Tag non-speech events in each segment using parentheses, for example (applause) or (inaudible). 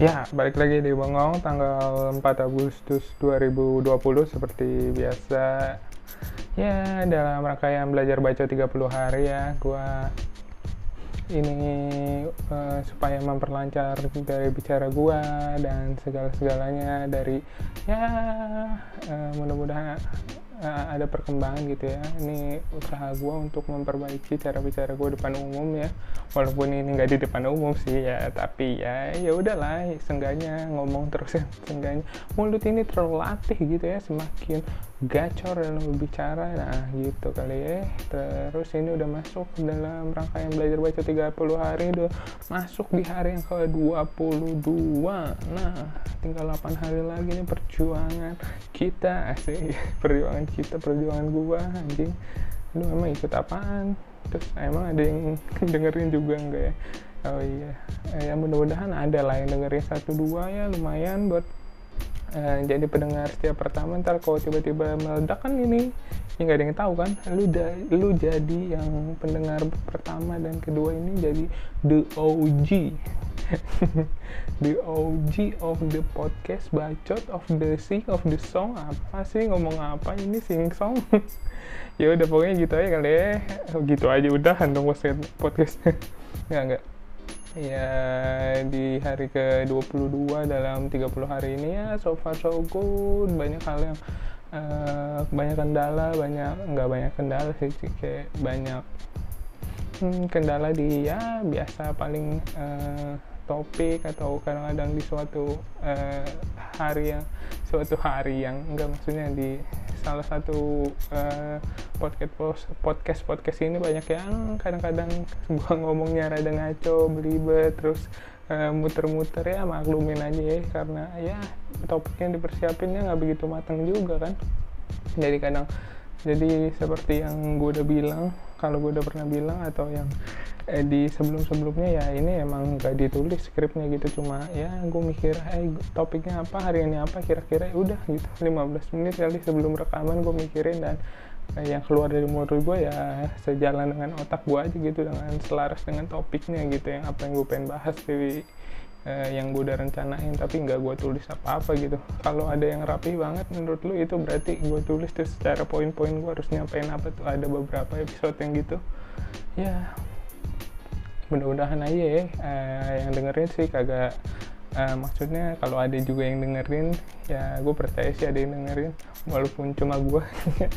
Ya, balik lagi di Bengong tanggal 4 Agustus 2020 seperti biasa. Ya, dalam rangkaian belajar baca 30 hari ya, gua ini uh, supaya memperlancar dari bicara gua dan segala-segalanya dari ya uh, mudah-mudahan uh, ada perkembangan gitu ya. Ini usaha gue untuk memperbaiki cara bicara gue depan umum ya. Walaupun ini nggak di depan umum sih ya tapi ya ya udahlah seenggaknya ngomong terus ya seenggaknya mulut ini terlalu latih gitu ya semakin gacor dalam berbicara. Nah gitu kali ya. Terus ini udah masuk dalam rangkaian belajar baca 30 hari udah masuk di hari yang ke 22 nah tinggal 8 hari lagi nih perjuangan kita. Asik (laughs) perjuangan kita perjuangan gua anjing. Lu emang ikut apaan? Terus emang ada yang (laughs) dengerin juga enggak ya? Oh iya. Eh, ya mudah-mudahan ada lah yang dengerin satu dua ya lumayan buat Uh, jadi pendengar setiap pertama ntar kalau tiba-tiba meledak kan ini ya nggak ada yang tahu kan? Lu da, lu jadi yang pendengar pertama dan kedua ini jadi the OG (laughs) the OG of the podcast bacot of the sing of the song. Apa sih? Ngomong apa ini sing song? (laughs) Ya udah pokoknya gitu aja kali ya. Oh, gitu aja udah dong podcastnya (laughs) nggak nggak ya di hari ke-22 dalam 30 hari ini ya so far so good. Banyak hal yang uh, banyak kendala banyak nggak banyak kendala sih kayak banyak hmm, kendala di ya biasa paling uh, topik atau kadang-kadang di suatu uh, hari yang suatu hari yang enggak maksudnya di salah satu uh, podcast podcast podcast ini banyak yang kadang-kadang gua ngomongnya rada ngaco belibet terus uh, muter-muter ya maklumin aja ya karena ya topiknya dipersiapinnya nggak begitu matang juga kan. Jadi kadang jadi seperti yang gue udah bilang kalau gue udah pernah bilang atau yang eh, di sebelum-sebelumnya ya ini emang gak ditulis skripnya gitu. Cuma ya gue mikir eh topiknya apa hari ini apa kira-kira? Ya udah gitu 15 menit kali sebelum rekaman gue mikirin dan eh, yang keluar dari mulut gue ya sejalan dengan otak gue aja gitu dengan selaras dengan topiknya gitu yang apa yang gue pengen bahas di eh, yang gue udah rencanain tapi nggak gue tulis apa-apa gitu. Kalau ada yang rapi banget menurut lu itu berarti gue tulis tuh secara poin-poin gue harus nyampein apa tuh. Ada beberapa episode yang gitu. Ya mudah-mudahan aja ya eh, yang dengerin sih kagak uh, maksudnya kalau ada juga yang dengerin ya gue percaya sih ada yang dengerin. Walaupun cuma gue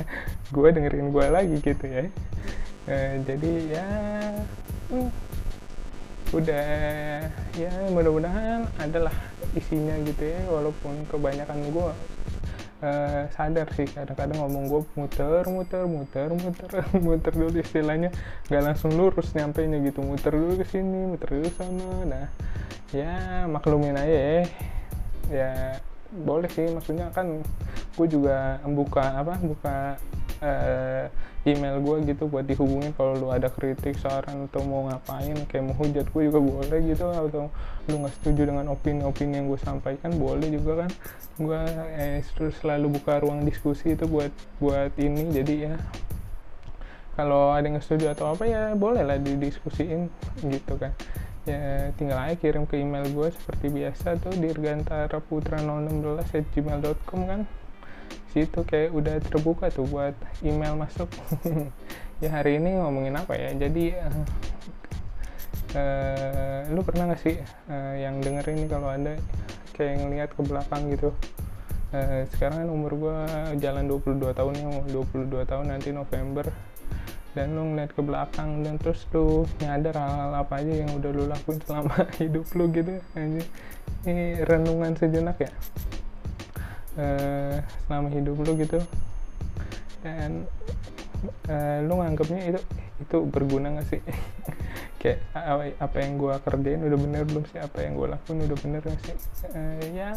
(laughs) gue dengerin gue lagi gitu ya. Uh, jadi ya hmm, udah ya mudah-mudahan adalah isinya gitu ya walaupun kebanyakan gue uh, sadar sih. Kadang-kadang ngomong gue muter muter muter muter (laughs) muter dulu istilahnya. Nggak langsung lurus nyampe nya gitu. Muter dulu ke sini muter dulu sana. Nah ya maklumin aja ya. Ya boleh sih. Maksudnya kan gue juga buka apa buka uh, email gue gitu buat dihubungin kalau lu ada kritik saran atau mau ngapain kayak mau hujat gue juga boleh gitu atau lu nggak setuju dengan opini-opini yang gue sampaikan boleh juga kan. Gue eh, selalu buka ruang diskusi itu buat buat ini jadi ya kalau ada yang setuju atau apa ya boleh lah didiskusiin gitu kan. Ya tinggal aja kirim ke email gue seperti biasa tuh dirgantara putra 016 at gmail.com kan situ kayak udah terbuka tuh buat email masuk. (laughs) Ya hari ini ngomongin apa ya? Jadi uh, uh, lu pernah gak sih uh, yang denger ini kalau ada kayak ngeliat ke belakang gitu? Uh, sekarang kan umur gue jalan 22 tahun ya 22 tahun nanti November. Dan lu ngeliat ke belakang dan terus lu nyadar hal-hal apa aja yang udah lu lakuin selama (laughs) hidup lu gitu ini renungan sejenak ya uh, selama hidup lu gitu. Dan uh, lu nganggapnya itu itu berguna gak sih? (laughs) Kayak apa, yang gue kerjain udah bener belum sih? Apa yang gue lakuin udah bener gak sih? Uh, ya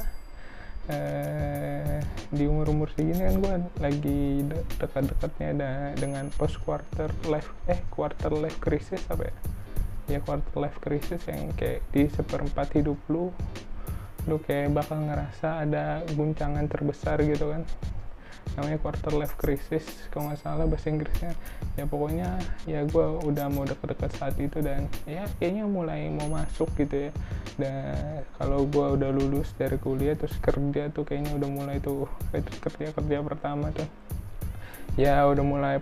uh, di umur umur segini kan gue lagi de dekat-dekatnya ada dengan post quarter life eh quarter life crisis apa ya? Ya quarter life crisis yang kayak di seperempat hidup lu lu kayak bakal ngerasa ada guncangan terbesar gitu kan. Namanya quarter life crisis kalau nggak salah bahasa Inggrisnya. Ya pokoknya ya gue udah mau deket-deket saat itu dan ya kayaknya mulai mau masuk gitu ya. Dan kalau gue udah lulus dari kuliah terus kerja tuh kayaknya udah mulai tuh kerja kerja pertama tuh. Ya udah mulai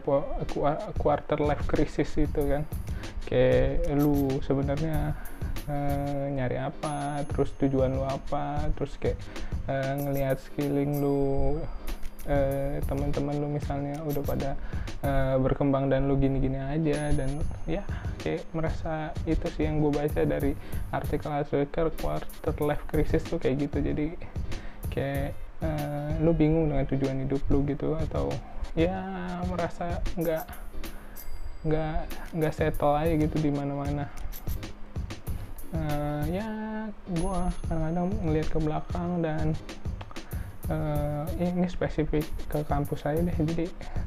quarter life crisis itu kan. Kayak lu sebenarnya uh, nyari apa terus tujuan lu apa terus kayak uh, ngelihat skilling lu uh, teman-teman lu misalnya udah pada uh, berkembang dan lu gini-gini aja dan ya kayak merasa itu sih yang gue baca dari artikel-artikel quarter life crisis tuh kayak gitu. Jadi kayak uh, lu bingung dengan tujuan hidup lu gitu atau ya merasa nggak nggak nggak settle aja gitu di mana-mana uh, ya gue kadang-kadang ngeliat ke belakang dan uh, ini spesifik ke kampus saya deh. Jadi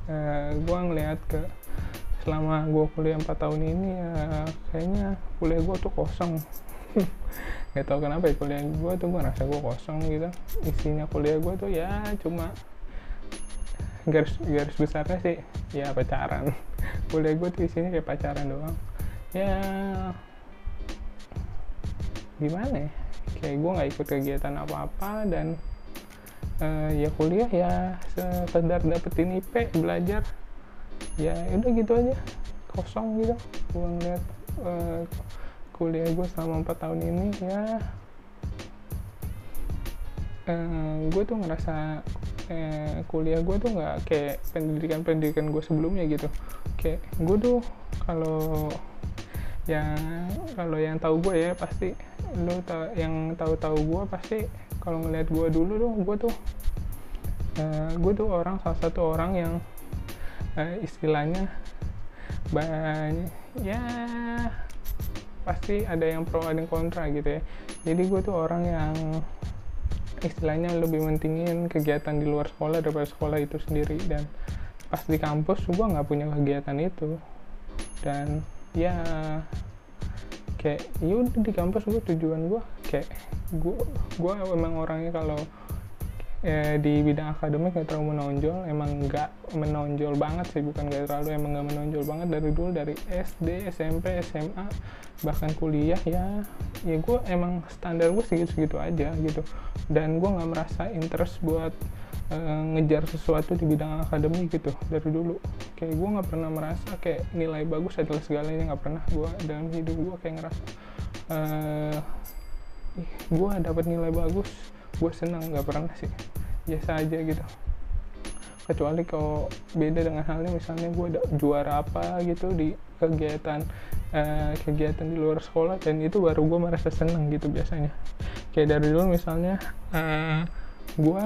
uh, gue ngeliat ke selama gue kuliah 4 tahun ini ya kayaknya kuliah gue tuh kosong. (laughs) Nggak tahu kenapa ya kuliah gue tuh gue rasa gue kosong gitu. Isinya kuliah gue tuh ya cuma garis garis besarnya sih ya pacaran. (laughs) Kuliah gue tuh isinya kayak pacaran doang. Ya gimana ya? Kayak gue nggak ikut kegiatan apa-apa dan uh, ya kuliah ya sekedar dapetin IP belajar. Ya udah gitu aja. Kosong gitu. Gue ngeliat uh, kuliah gue selama empat tahun ini ya uh, gue tuh ngerasa uh, kuliah gue tuh nggak kayak pendidikan pendidikan gue sebelumnya gitu. Kayak gue tuh kalau yang kalau yang tahu gue ya pasti lu tau, yang tahu-tahu gue pasti kalau ngeliat gue dulu tuh gue tuh uh, gue tuh orang salah satu orang yang uh, istilahnya banyak ya pasti ada yang pro ada yang kontra gitu ya. Jadi gue tuh orang yang istilahnya lebih mentingin kegiatan di luar sekolah daripada sekolah itu sendiri. Dan pas di kampus gue nggak punya kegiatan itu. Dan ya kayak yaudah di kampus gue tujuan gue kayak gue gue emang orangnya kalau eh, di bidang akademik gak terlalu menonjol emang nggak menonjol banget sih bukan gak terlalu emang nggak menonjol banget dari dulu dari SD SMP SMA bahkan kuliah ya ya gue emang standar gue segitu segitu aja gitu. Dan gue nggak merasa interest buat uh, ngejar sesuatu di bidang akademik gitu dari dulu. Kayak gue nggak pernah merasa kayak nilai bagus adalah segalanya nggak pernah gue dalam hidup gue kayak ngerasa uh, gue dapat nilai bagus gue senang nggak pernah sih. Biasa aja gitu. Kecuali kalau beda dengan halnya misalnya gue ada juara apa gitu di kegiatan uh, kegiatan di luar sekolah dan itu baru gue merasa senang gitu biasanya. Kayak dari dulu misalnya uh, gue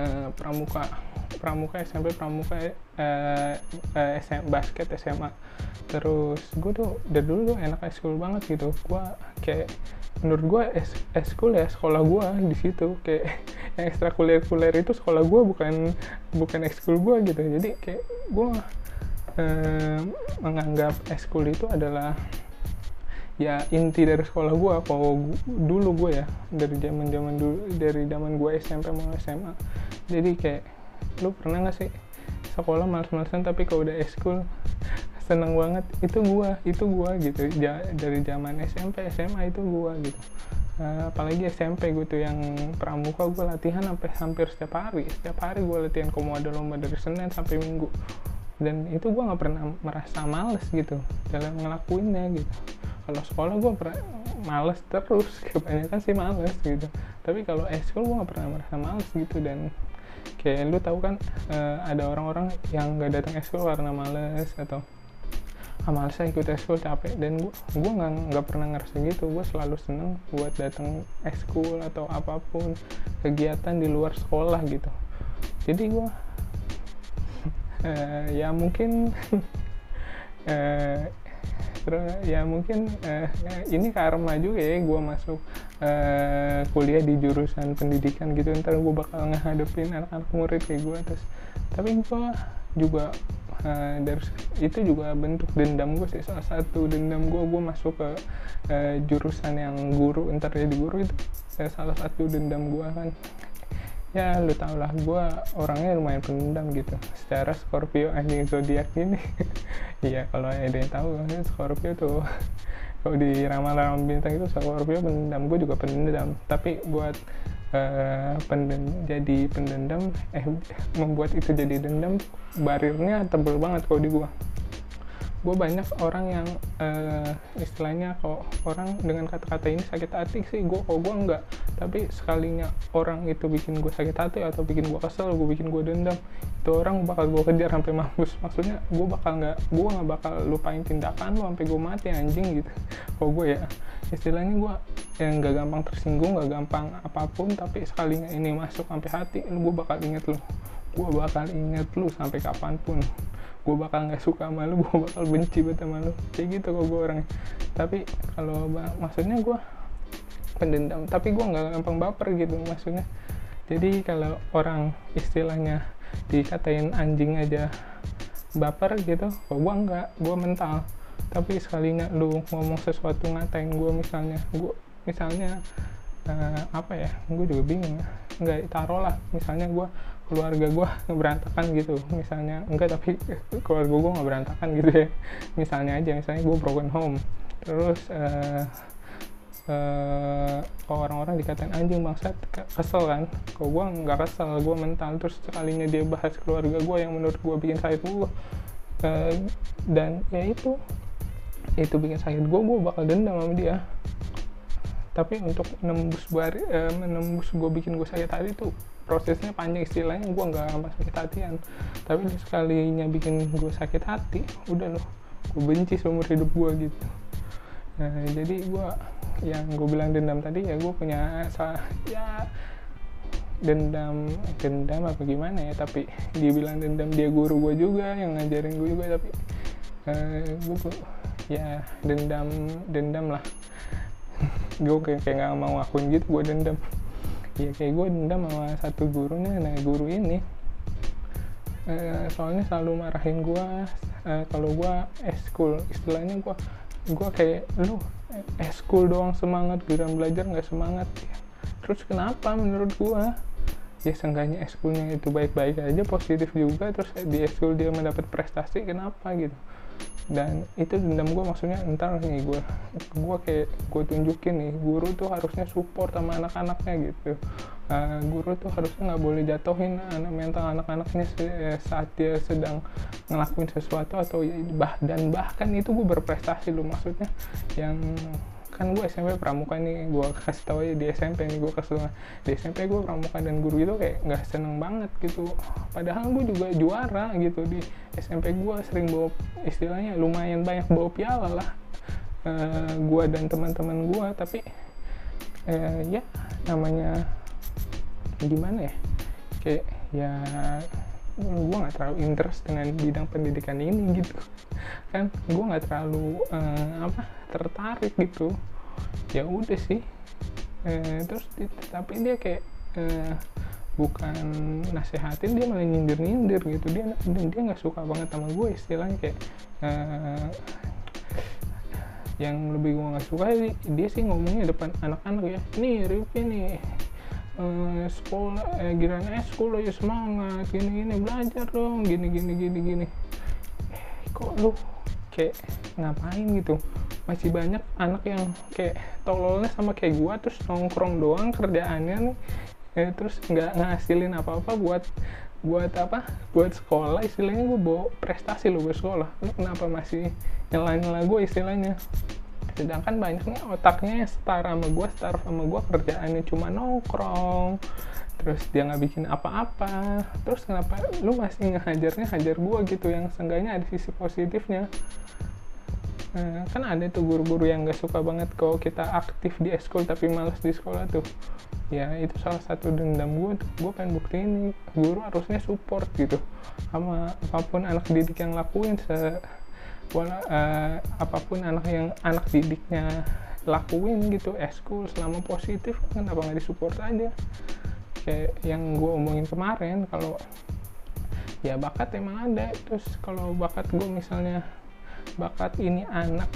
uh, pramuka pramuka SMP pramuka uh, uh, SM, basket SMA terus gue tuh dari dulu tuh enak school banget gitu. Gue kayak menurut gue es eskul ya sekolah gue di situ. Kayak (laughs) yang ekstrakurikuler itu sekolah gue bukan bukan ekskul gue gitu. Jadi kayak gue eh, menganggap eskul itu adalah ya inti dari sekolah gue kalau dulu gue ya dari zaman zaman dulu dari zaman gue SMP mau SMA jadi kayak lu pernah nggak sih sekolah males-malesan tapi kalau udah eskul (laughs) seneng banget itu gua itu gua gitu. Ja, dari zaman SMP SMA itu gua gitu. Uh, apalagi SMP gue tuh yang pramuka gue latihan sampai hampir setiap hari setiap hari gue latihan ada lomba dari Senin sampai Minggu. Dan itu gue nggak pernah merasa males gitu dalam ngelakuinnya gitu. Kalau sekolah gue males terus (laughs) kebanyakan sih males gitu. Tapi kalau eskul gue nggak pernah merasa males gitu. Dan kayak lu tahu kan uh, ada orang-orang yang nggak datang eskul karena males atau ah males ikut eskul capek. Dan gue gue nggak nggak pernah ngerasa gitu. Gue selalu seneng buat datang eskul atau apa pun kegiatan di luar sekolah gitu. Jadi gue (laughs) uh, ya mungkin uh, (laughs) ya mungkin uh, ini karma juga ya gue masuk uh, kuliah di jurusan pendidikan gitu ntar gue bakal ngehadepin anak-anak murid kayak gue terus tapi gue juga uh, dari itu juga bentuk dendam gue sih salah satu dendam gue gue masuk ke uh, jurusan yang guru ntar jadi guru itu saya salah satu dendam gue kan ya lu tau lah gue orangnya lumayan pendendam gitu. Secara Scorpio anjing zodiak ini. (laughs) Iya kalau ada yang tahu Scorpio tuh (laughs) kalau di ramalan bintang itu Scorpio pendendam gue juga pendendam tapi buat uh, pendem, jadi pendendam eh membuat itu jadi dendam barirnya tebel banget kalau di gue gue banyak orang yang uh, istilahnya kok orang dengan kata-kata ini sakit hati sih gue kok gue enggak. Tapi sekalinya orang itu bikin gue sakit hati atau bikin gue kesel gue bikin gue dendam itu orang bakal gue kejar sampai mampus. Maksudnya gue bakal nggak gue nggak bakal lupain tindakan lo sampai gue mati anjing gitu. Kok gue ya istilahnya gue yang nggak gampang tersinggung nggak gampang apa pun tapi sekalinya ini masuk sampai hati gue bakal inget lo gue bakal inget lu sampai kapan pun gue bakal nggak suka sama lu (laughs) gue bakal benci banget sama lu. Kayak gitu kok gue orangnya. Tapi kalau maksudnya gue pendendam tapi gue nggak gampang baper gitu maksudnya. Jadi kalau orang istilahnya dikatain anjing aja baper gitu kok gue enggak gue mental. Tapi sekalinya lu ngomong sesuatu ngatain gue misalnya gue misalnya uh, apa ya gue juga bingung ya. Nggak taruh lah misalnya gue keluarga gue (laughs) berantakan gitu. Misalnya enggak tapi (laughs) keluarga gue nggak berantakan gitu ya. Misalnya aja misalnya gue broken home. Terus uh, uh, orang-orang dikatain anjing bangsat kesel kan? Kalau gue nggak kesel gue mental terus sekalinya dia bahas keluarga gue yang menurut gue bikin sakit gue uh, dan ya itu itu bikin sakit gue gue bakal dendam sama dia. Tapi untuk menembus bari, uh, menembus gue bikin gue sakit hati itu prosesnya panjang istilahnya gue nggak gampang sakit hatian tapi sekalinya bikin gue sakit hati udah loh. Gue benci seumur hidup gue gitu. Nah jadi gue yang gue bilang dendam tadi ya gue punya ya dendam dendam apa gimana ya tapi dia bilang dendam dia guru gue juga yang ngajarin gue juga tapi uh, gue ya dendam dendam lah. (laughs) Gue kayak kayak nggak mau akuin gitu gue dendam ya kayak gue dendam sama satu gurunya nah guru ini. Uh, soalnya selalu marahin gue uh, kalau gue eskul istilahnya gue gue kayak lu eskul doang semangat giliran belajar nggak semangat. Terus kenapa menurut gue ya seenggaknya eskulnya itu baik-baik aja positif juga terus di eskul dia mendapat prestasi kenapa gitu? Dan itu dendam gue maksudnya entar nih gue gue kayak gue tunjukin nih guru tuh harusnya support sama anak-anaknya gitu. Uh, guru tuh harusnya nggak boleh jatuhin anak mental anak-anaknya eh, saat dia sedang ngelakuin sesuatu atau bah dan bahkan itu gue berprestasi loh maksudnya yang kan gue SMP pramuka nih gue kasih tahu aja di SMP nih gue kasih di SMP gue pramuka dan guru itu kayak nggak seneng banget gitu. Padahal gue juga juara gitu di SMP gue sering bawa istilahnya lumayan banyak bawa piala lah. Uh, eh, gue dan teman-teman gue tapi uh, ya namanya gimana ya? Kayak ya gue nggak terlalu interest dengan bidang pendidikan ini gitu. Kan gue nggak terlalu uh, apa tertarik gitu. Ya udah sih. Uh, terus tapi dia kayak uh, bukan nasehatin dia malah nyindir nyindir gitu. Dia dan dia nggak suka banget sama gue istilahnya kayak uh, yang lebih gue nggak suka dia sih ngomongnya depan anak-anak ya. Nih Rifki nih uh, sekolah eh, girana sekolah ya semangat gini gini belajar dong gini gini gini gini eh, kok lu kayak ngapain gitu masih banyak anak yang kayak tololnya sama kayak gua terus nongkrong doang kerjaannya nih. Eh, terus nggak ngasilin apa-apa buat buat apa? Buat sekolah istilahnya gue bawa prestasi lo buat sekolah. Lu kenapa masih nyelain nyela gue istilahnya? Sedangkan banyak nih otaknya setara sama gue setara sama gue kerjaannya cuma nongkrong terus dia nggak bikin apa-apa. Terus kenapa lu masih ngehajarnya hajar gue gitu yang seenggaknya ada sisi positifnya nah, kan ada tuh guru-guru yang gak suka banget kalau kita aktif di eskul tapi males di sekolah tuh. Ya itu salah satu dendam gue gue pengen bukti ini guru harusnya support gitu sama apa pun anak didik yang lakuin se wala, uh, apa pun anak yang anak didiknya lakuin gitu eskul selama positif kenapa nggak disupport aja? Kayak yang gue omongin kemarin kalau ya bakat emang ada terus kalau bakat gue misalnya bakat ini anak.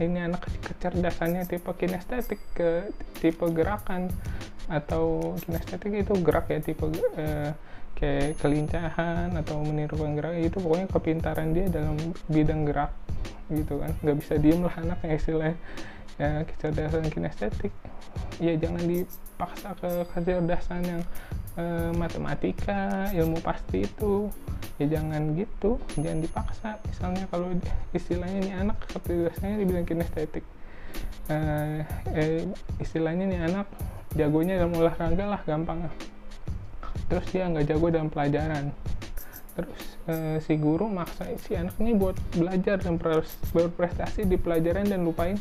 Ini anak kecerdasannya tipe kinestetik ke tipe gerakan atau kinestetik itu gerak ya tipe uh, kayak kelincahan atau menirukan gerak. Itu pokoknya kepintaran dia dalam bidang gerak gitu kan. Nggak bisa diem lah anaknya istilahnya. Ya kecerdasan kinestetik. Ya jangan dipaksa ke kecerdasan yang uh, matematika ilmu pasti itu ya jangan gitu. Jangan dipaksa. Misalnya kalau istilahnya nih anak kecerdasannya di bidang kinestetik. Uh, eh, istilahnya nih anak jagonya dalam olahraga lah gampang. Terus dia nggak jago dalam pelajaran. Terus uh, si guru maksa si anaknya buat belajar dan berprestasi di pelajaran dan lupain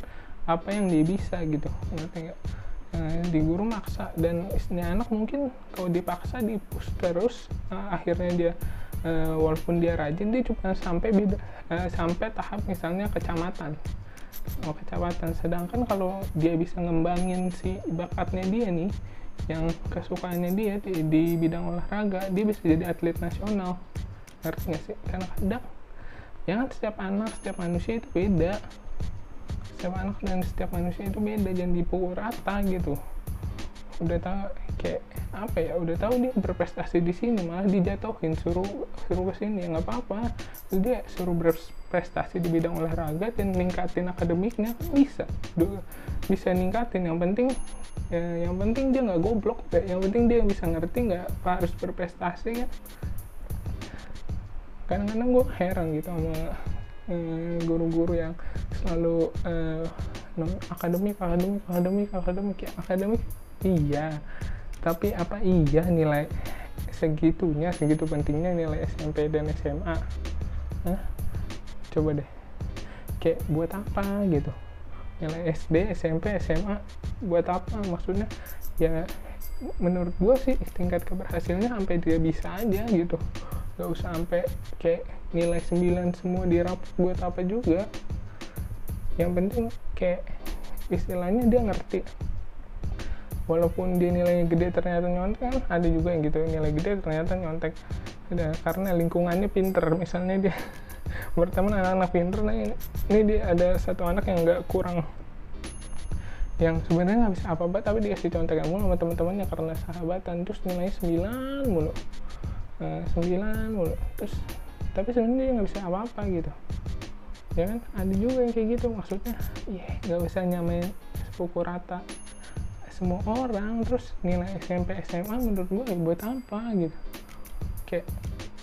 apa yang dia bisa gitu. Ngerti nggak? Uh, di guru maksa. Dan ini anak mungkin kalau dipaksa dipus terus uh, akhirnya dia uh, walaupun dia rajin dia cuma sampai beda uh, sampai tahap misalnya kecamatan. Oh kecamatan. Sedangkan kalau dia bisa ngembangin si bakatnya dia nih yang kesukaannya dia di, di bidang olahraga dia bisa jadi atlet nasional. Ngerti gak sih? Karena kadang ya kan setiap anak setiap manusia itu beda. Setiap anak dan setiap manusia itu beda. Jangan dipukul rata gitu. Udah tahu kayak apa ya udah tahu dia berprestasi di sini malah dijatuhin suruh suruh ke sini nggak apa-apa. Dia suruh berprestasi di bidang olahraga dan ningkatin akademiknya bisa. Bisa ningkatin yang penting ya, yang penting dia nggak goblok ya. yang penting dia bisa ngerti nggak harus berprestasi ya. Kadang-kadang gue heran gitu sama eh, guru-guru yang selalu uh, akademik akademik akademik akademik ya. Akademik iya tapi apa iya nilai segitunya segitu pentingnya nilai SMP dan SMA Hah? coba deh. Kayak buat apa gitu? Nilai SD SMP SMA buat apa maksudnya? Ya menurut gue sih tingkat keberhasilannya sampai dia bisa aja gitu. Gak usah sampai kayak nilai 9 semua dirapot buat apa juga. Yang penting kayak istilahnya dia ngerti walaupun dia nilainya gede ternyata nyontek kan ada juga yang gitu nilai gede ternyata nyontek. Ada karena lingkungannya pinter. Misalnya dia (laughs) berteman anak-anak pinter nah ini, ini dia ada satu anak yang nggak kurang yang sebenarnya nggak bisa apa-apa tapi dikasih contekan mulu sama teman-temannya karena sahabatan. Terus nilainya 9 mulu. Uh, 9 mulu. Terus tapi sebenarnya dia nggak bisa apa-apa gitu. Ya kan? Ada juga yang kayak gitu maksudnya. Iya yeah, nggak bisa nyamain sepukul rata semua orang terus nilai SMP SMA menurut gue ya buat apa gitu. Kayak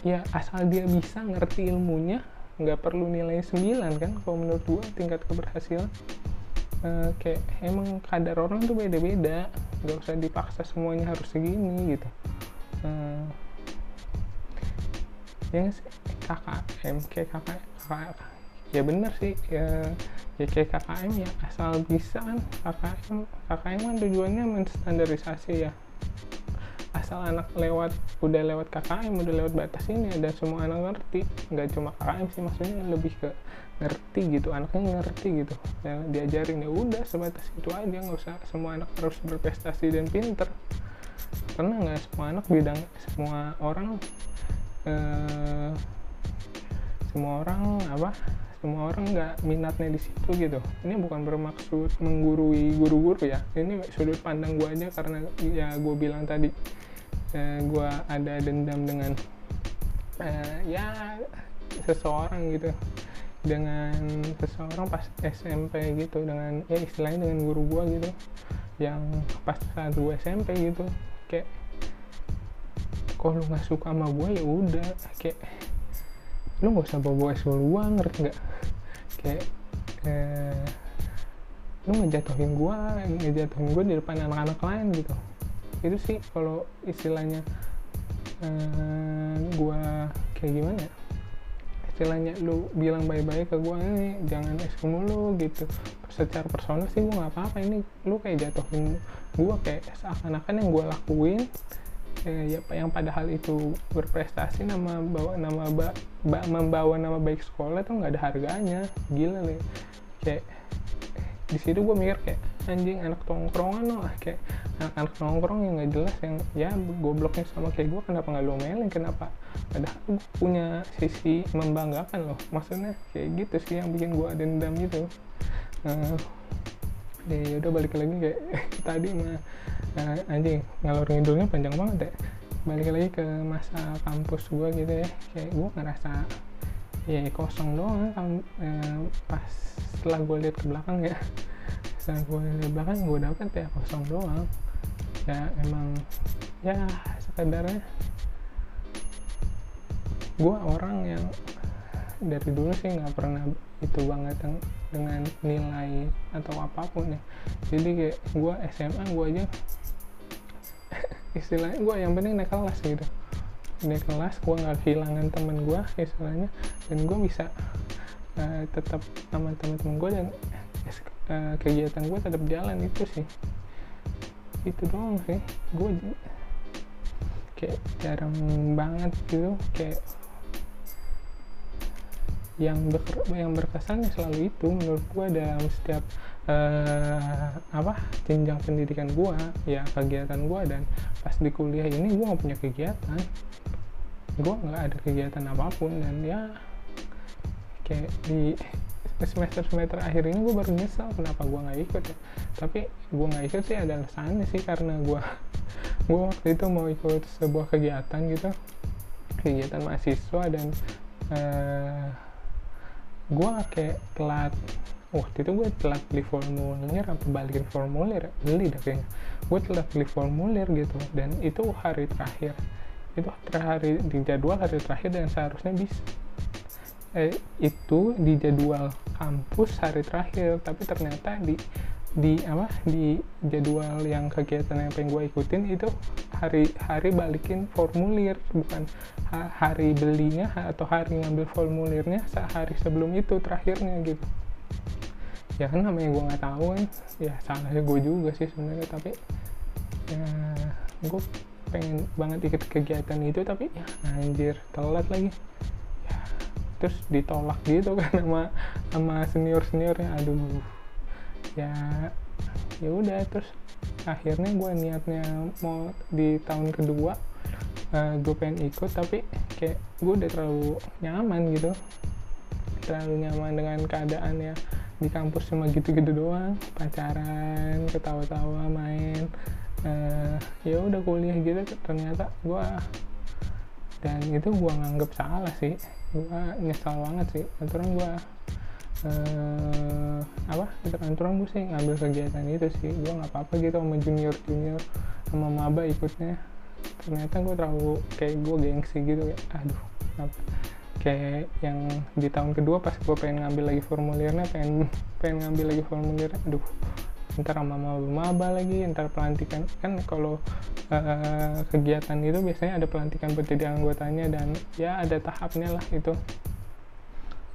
ya asal dia bisa ngerti ilmunya nggak perlu nilai 9 kan kalau menurut gue tingkat keberhasilan. Uh, kayak emang kadar orang tuh beda-beda nggak usah dipaksa semuanya harus segini gitu. Uh, ya KKM kayak kakak ya bener sih ya, ya kayak KKM ya asal bisa kan. KKM KKM kan tujuannya menstandarisasi ya. Asal anak lewat udah lewat KKM udah lewat batas ini dan semua anak ngerti. Nggak cuma KKM sih maksudnya lebih ke ngerti gitu anaknya ngerti gitu. Ya, diajarin ya udah sebatas itu aja nggak usah semua anak harus berprestasi dan pinter. Karena nggak semua anak bidang semua orang eh, semua orang apa semua orang nggak minatnya di situ gitu. Ini bukan bermaksud menggurui guru-guru ya. Ini sudut pandang gue aja karena ya gue bilang tadi eh, gue ada dendam dengan eh, ya seseorang gitu. Dengan seseorang pas SMP gitu dengan ya istilahnya dengan guru gue gitu. Yang pas saat gue SMP gitu kayak kalau lu nggak suka sama gue ya udah kayak lu gak usah bawa es duluan ngerti gak kayak eh, lu ngejatuhin gua ngejatuhin gua di depan anak-anak lain gitu. Itu sih kalau istilahnya eh, gua kayak gimana ya? Istilahnya lu bilang baik-baik ke gua ini jangan es mulu gitu. Secara personal sih gua nggak apa-apa. Ini lu kayak jatuhin gua kayak seakan-akan yang gua lakuin eh, ya yang padahal itu berprestasi nama bawa nama ba, ba, membawa nama baik sekolah tuh nggak ada harganya. Gila nih kayak di situ gue mikir kayak anjing anak tongkrongan loh kayak anak-anak nongkrong yang nggak jelas yang ya gobloknya sama kayak gue kenapa nggak melin kenapa? Padahal gue punya sisi membanggakan loh. Maksudnya kayak gitu sih yang bikin gue dendam gitu. Uh, ya udah balik lagi kayak (laughs) tadi mah. Uh, anjing ngalor ngidulnya panjang banget ya. Balik lagi ke masa kampus gue gitu ya. Kayak gue ngerasa ya kosong doang kan eh, pas setelah gue lihat ke belakang ya. Setelah gue lihat ke belakang gue dapet ya kosong doang. Ya emang ya sekedarnya gue orang yang dari dulu sih nggak pernah itu banget dengan nilai atau apa pun ya. Jadi kayak gue SMA gue aja (laughs) istilahnya gue yang penting naik kelas gitu. Naik kelas gue nggak kehilangan temen gue istilahnya dan gue bisa uh, tetap sama teman-teman gue dan uh, kegiatan gue tetap jalan itu sih. Itu doang sih. Gue kayak jarang banget gitu kayak yang ber, yang berkesan ya selalu itu menurut gue dalam setiap uh, apa jenjang pendidikan gue ya kegiatan gue dan pas di kuliah ini gue nggak punya kegiatan. Gue nggak ada kegiatan apa pun dan ya kayak di semester semester akhir ini gue baru nyesel kenapa gue nggak ikut ya. Tapi gue nggak ikut sih ada alasannya sih karena gue (laughs) gue waktu itu mau ikut sebuah kegiatan gitu. Kegiatan mahasiswa dan uh, gue kayak telat waktu itu gue telat beli formulir apa balikin formulir? Beli dah kayaknya. Gue telat beli formulir gitu dan itu hari terakhir. Itu hari di jadwal hari terakhir dan seharusnya bisa. Eh, itu di jadwal kampus hari terakhir tapi ternyata di di apa di jadwal yang kegiatan yang pengen gue ikutin itu hari hari balikin formulir bukan hari belinya atau hari ngambil formulirnya sehari sebelum itu terakhirnya gitu. Ya kan namanya gue nggak tahu kan. Ya salahnya gue juga sih sebenarnya tapi ya gue pengen banget ikut kegiatan itu tapi ya anjir telat lagi. Ya terus ditolak gitu kan sama sama senior seniornya aduh ya ya udah terus akhirnya gue niatnya mau di tahun kedua uh, eh, gue pengen ikut tapi kayak gue udah terlalu nyaman gitu. Terlalu nyaman dengan keadaannya di kampus cuma gitu-gitu doang pacaran ketawa-tawa main uh, ya udah kuliah gitu. Ternyata gue dan itu gue nganggep salah sih. Gue nyesal banget sih. Aturan gue uh, apa? Itu kantoran gue sih ngambil kegiatan itu sih. Gue nggak apa-apa gitu sama junior junior sama maba ikutnya. Ternyata gue terlalu kayak gue gengsi gitu ya aduh apa kayak yang di tahun kedua pas gue pengen ngambil lagi formulirnya pengen pengen ngambil lagi formulirnya aduh ntar sama maba lagi ntar pelantikan. Kan kalau uh, kegiatan itu biasanya ada pelantikan buat jadi anggotanya dan ya ada tahapnya lah itu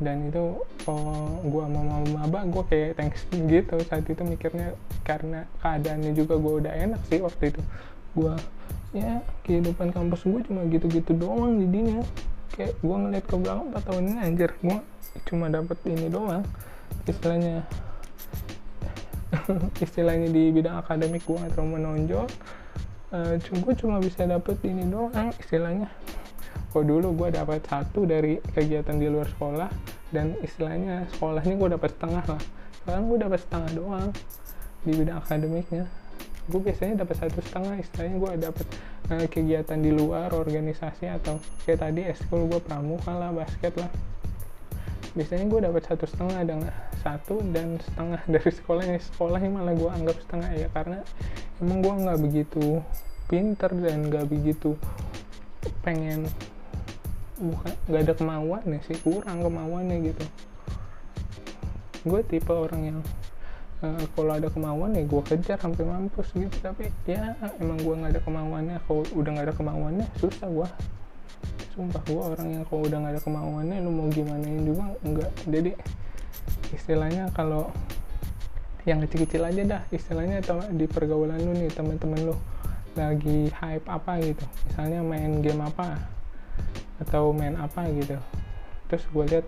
dan itu oh, gue mau maba gue kayak thanks gitu. Saat itu mikirnya karena keadaannya juga gue udah enak sih waktu itu. Gue ya kehidupan kampus gue cuma gitu-gitu doang jadinya. Kayak gue ngeliat ke belakang 4 tahun ini anjir gue cuma dapet ini doang. Istilahnya (laughs) istilahnya di bidang akademik gue terlalu menonjol. Uh, gue cuma bisa dapet ini doang istilahnya. Kok dulu gue dapat satu dari kegiatan di luar sekolah dan istilahnya sekolahnya gue dapat setengah lah. Sekarang gue dapat setengah doang di bidang akademiknya. Gue biasanya dapat satu setengah istilahnya gue dapat uh, kegiatan di luar organisasi atau kayak tadi eskul gue pramuka lah basket lah. Biasanya gue dapat satu setengah dengan satu dan setengah (laughs) dari sekolahnya. Sekolahnya malah gue anggap setengah ya karena emang gue nggak begitu pinter dan nggak begitu pengen bukan nggak ada kemauannya sih kurang kemauannya gitu. Gue tipe orang yang uh, kalau ada kemauan ya gue kejar sampai mampus gitu. Tapi ya emang gue nggak ada kemauannya. Kalau udah nggak ada kemauannya susah gue sumpah gue orang yang kalau udah nggak ada kemauannya lu mau gimana juga enggak jadi istilahnya kalau yang kecil-kecil aja dah istilahnya di pergaulan lu nih teman-teman lu lagi hype apa gitu. Misalnya main game apa atau main apa gitu. Terus gue lihat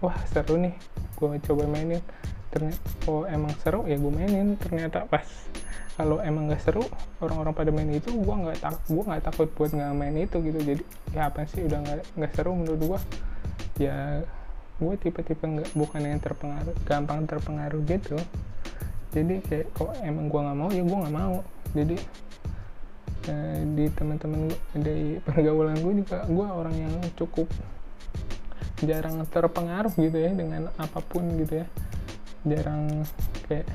wah seru nih gue coba mainin. Ternyata oh emang seru? Ya gue mainin. Ternyata pas kalau emang gak seru orang-orang pada main itu gue nggak tak gue nggak takut buat nggak main itu gitu. Jadi ya apa sih udah nggak nggak seru menurut gue ya gue tipe-tipe nggak bukan yang terpengaruh gampang terpengaruh gitu. Jadi kayak kok emang gue nggak mau? Ya gue nggak mau. Jadi eh, di teman-teman di pergaulan gue juga gue orang yang cukup jarang terpengaruh gitu ya dengan apa pun gitu ya. Jarang kayak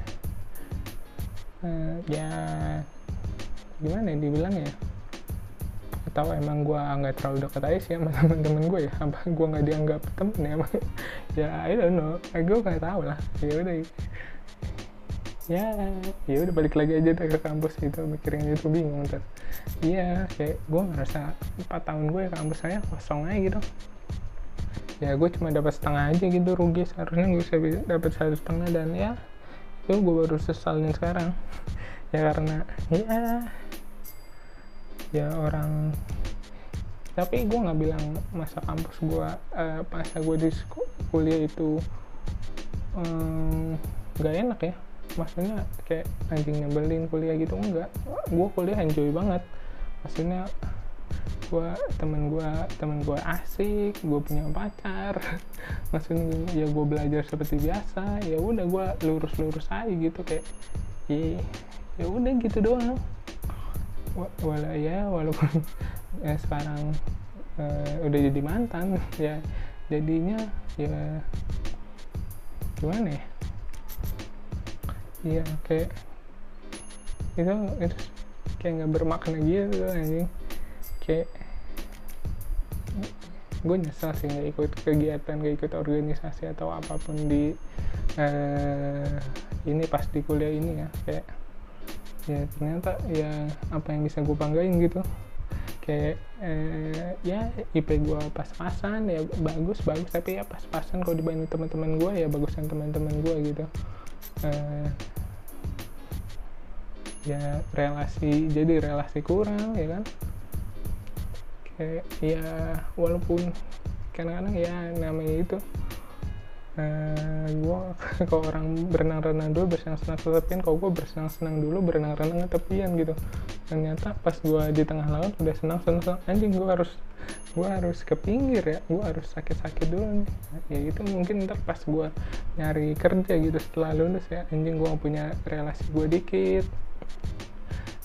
uh, ya gimana ya dibilang ya? Atau emang gue nggak terlalu dekat aja sih sama (laughs) teman-teman gue ya? Apa gue nggak dianggap temen ya? (laughs) Ya I don't know. Gue nggak tahu lah. Ya udah ya ya udah balik lagi aja ke kampus gitu mikirin itu bingung ntar iya kayak gue ngerasa empat tahun gue ya kampus saya kosong aja gitu. Ya gue cuma dapat setengah aja gitu rugi seharusnya gue bisa dapat satu setengah dan ya itu gue baru sesalin sekarang. Ya karena ya ya orang tapi gue nggak bilang masa kampus gue uh, masa gue di kuliah itu um, enak ya maksudnya kayak anjing nyebelin kuliah gitu enggak. Gue kuliah enjoy banget. Maksudnya gue temen gue temen gue asik gue punya pacar. (laughs) Maksudnya ya gue belajar seperti biasa ya udah gue lurus lurus aja gitu kayak ya ya udah gitu doang. Wala ya walaupun (laughs) ya sekarang uh, udah jadi mantan (laughs) ya jadinya ya gimana ya iya kayak itu itu kayak nggak bermakna gitu anjing. Kayak gue nyesel sih nggak ikut kegiatan nggak ikut organisasi atau apa pun di uh, ini pas di kuliah ini ya. Kayak ya ternyata ya apa yang bisa gue banggain gitu. Kayak eh, ya IP gue pas-pasan ya bagus bagus. Tapi ya pas-pasan kalau dibanding teman-teman gue ya bagusan teman-teman gue gitu. Eh, ya relasi jadi relasi kurang ya kan? Kayak ya walaupun kadang-kadang ya namanya itu uh, gue (laughs) kalau orang berenang-renang dulu bersenang-senang tepian kalau gue bersenang-senang dulu berenang-renang tepian gitu. Ternyata pas gue di tengah laut udah senang-senang. Anjing gue harus gue harus ke pinggir ya gue harus sakit-sakit dulu nih. Ya itu mungkin ntar pas gue nyari kerja gitu setelah lulus ya anjing gue punya relasi gue dikit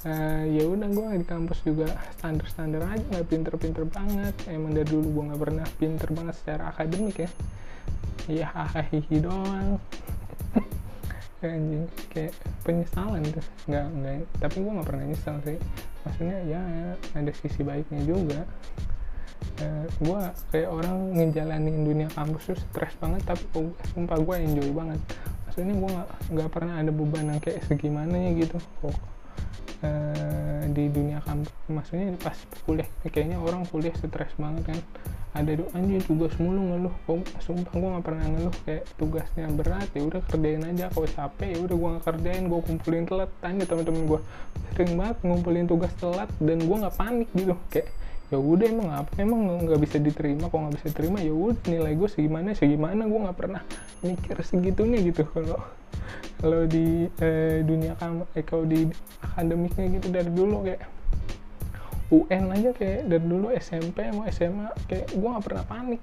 uh, ya udah gue di kampus juga standar-standar aja nggak pinter-pinter banget. Emang dari dulu gue nggak pernah pinter banget secara akademik ya. (laughs) Ya hahaha doang. Anjing kayak penyesalan tuh. Nggak nggak tapi gue nggak pernah nyesal sih. Maksudnya ya ada sisi baiknya juga. Uh, eh, gue kayak orang ngejalanin dunia kampus tuh stres banget tapi oh, sumpah gue enjoy banget maksudnya gue nggak nggak pernah ada beban yang kayak segimana ya gitu. Kok uh, di dunia kampus maksudnya pas kuliah kayaknya orang kuliah stres banget kan. Ada anjing tugas mulu ngeluh. Kok sumpah gue gak pernah ngeluh. Kayak tugasnya berat ya udah kerjain aja. Kalau capek ya udah gue gak kerjain. Gue kumpulin telat. Tanya teman-teman gue sering banget ngumpulin tugas telat. Dan gue nggak panik gitu. Kayak ya udah emang apa? Emang nggak bisa diterima kok nggak bisa diterima ya udah nilai gue segimana segimana. Gue nggak pernah mikir segitunya gitu. Kalau kalau di eh, dunia kamu eh, kalau di akademiknya gitu dari dulu kayak UN aja kayak dari dulu SMP mau SMA kayak gue nggak pernah panik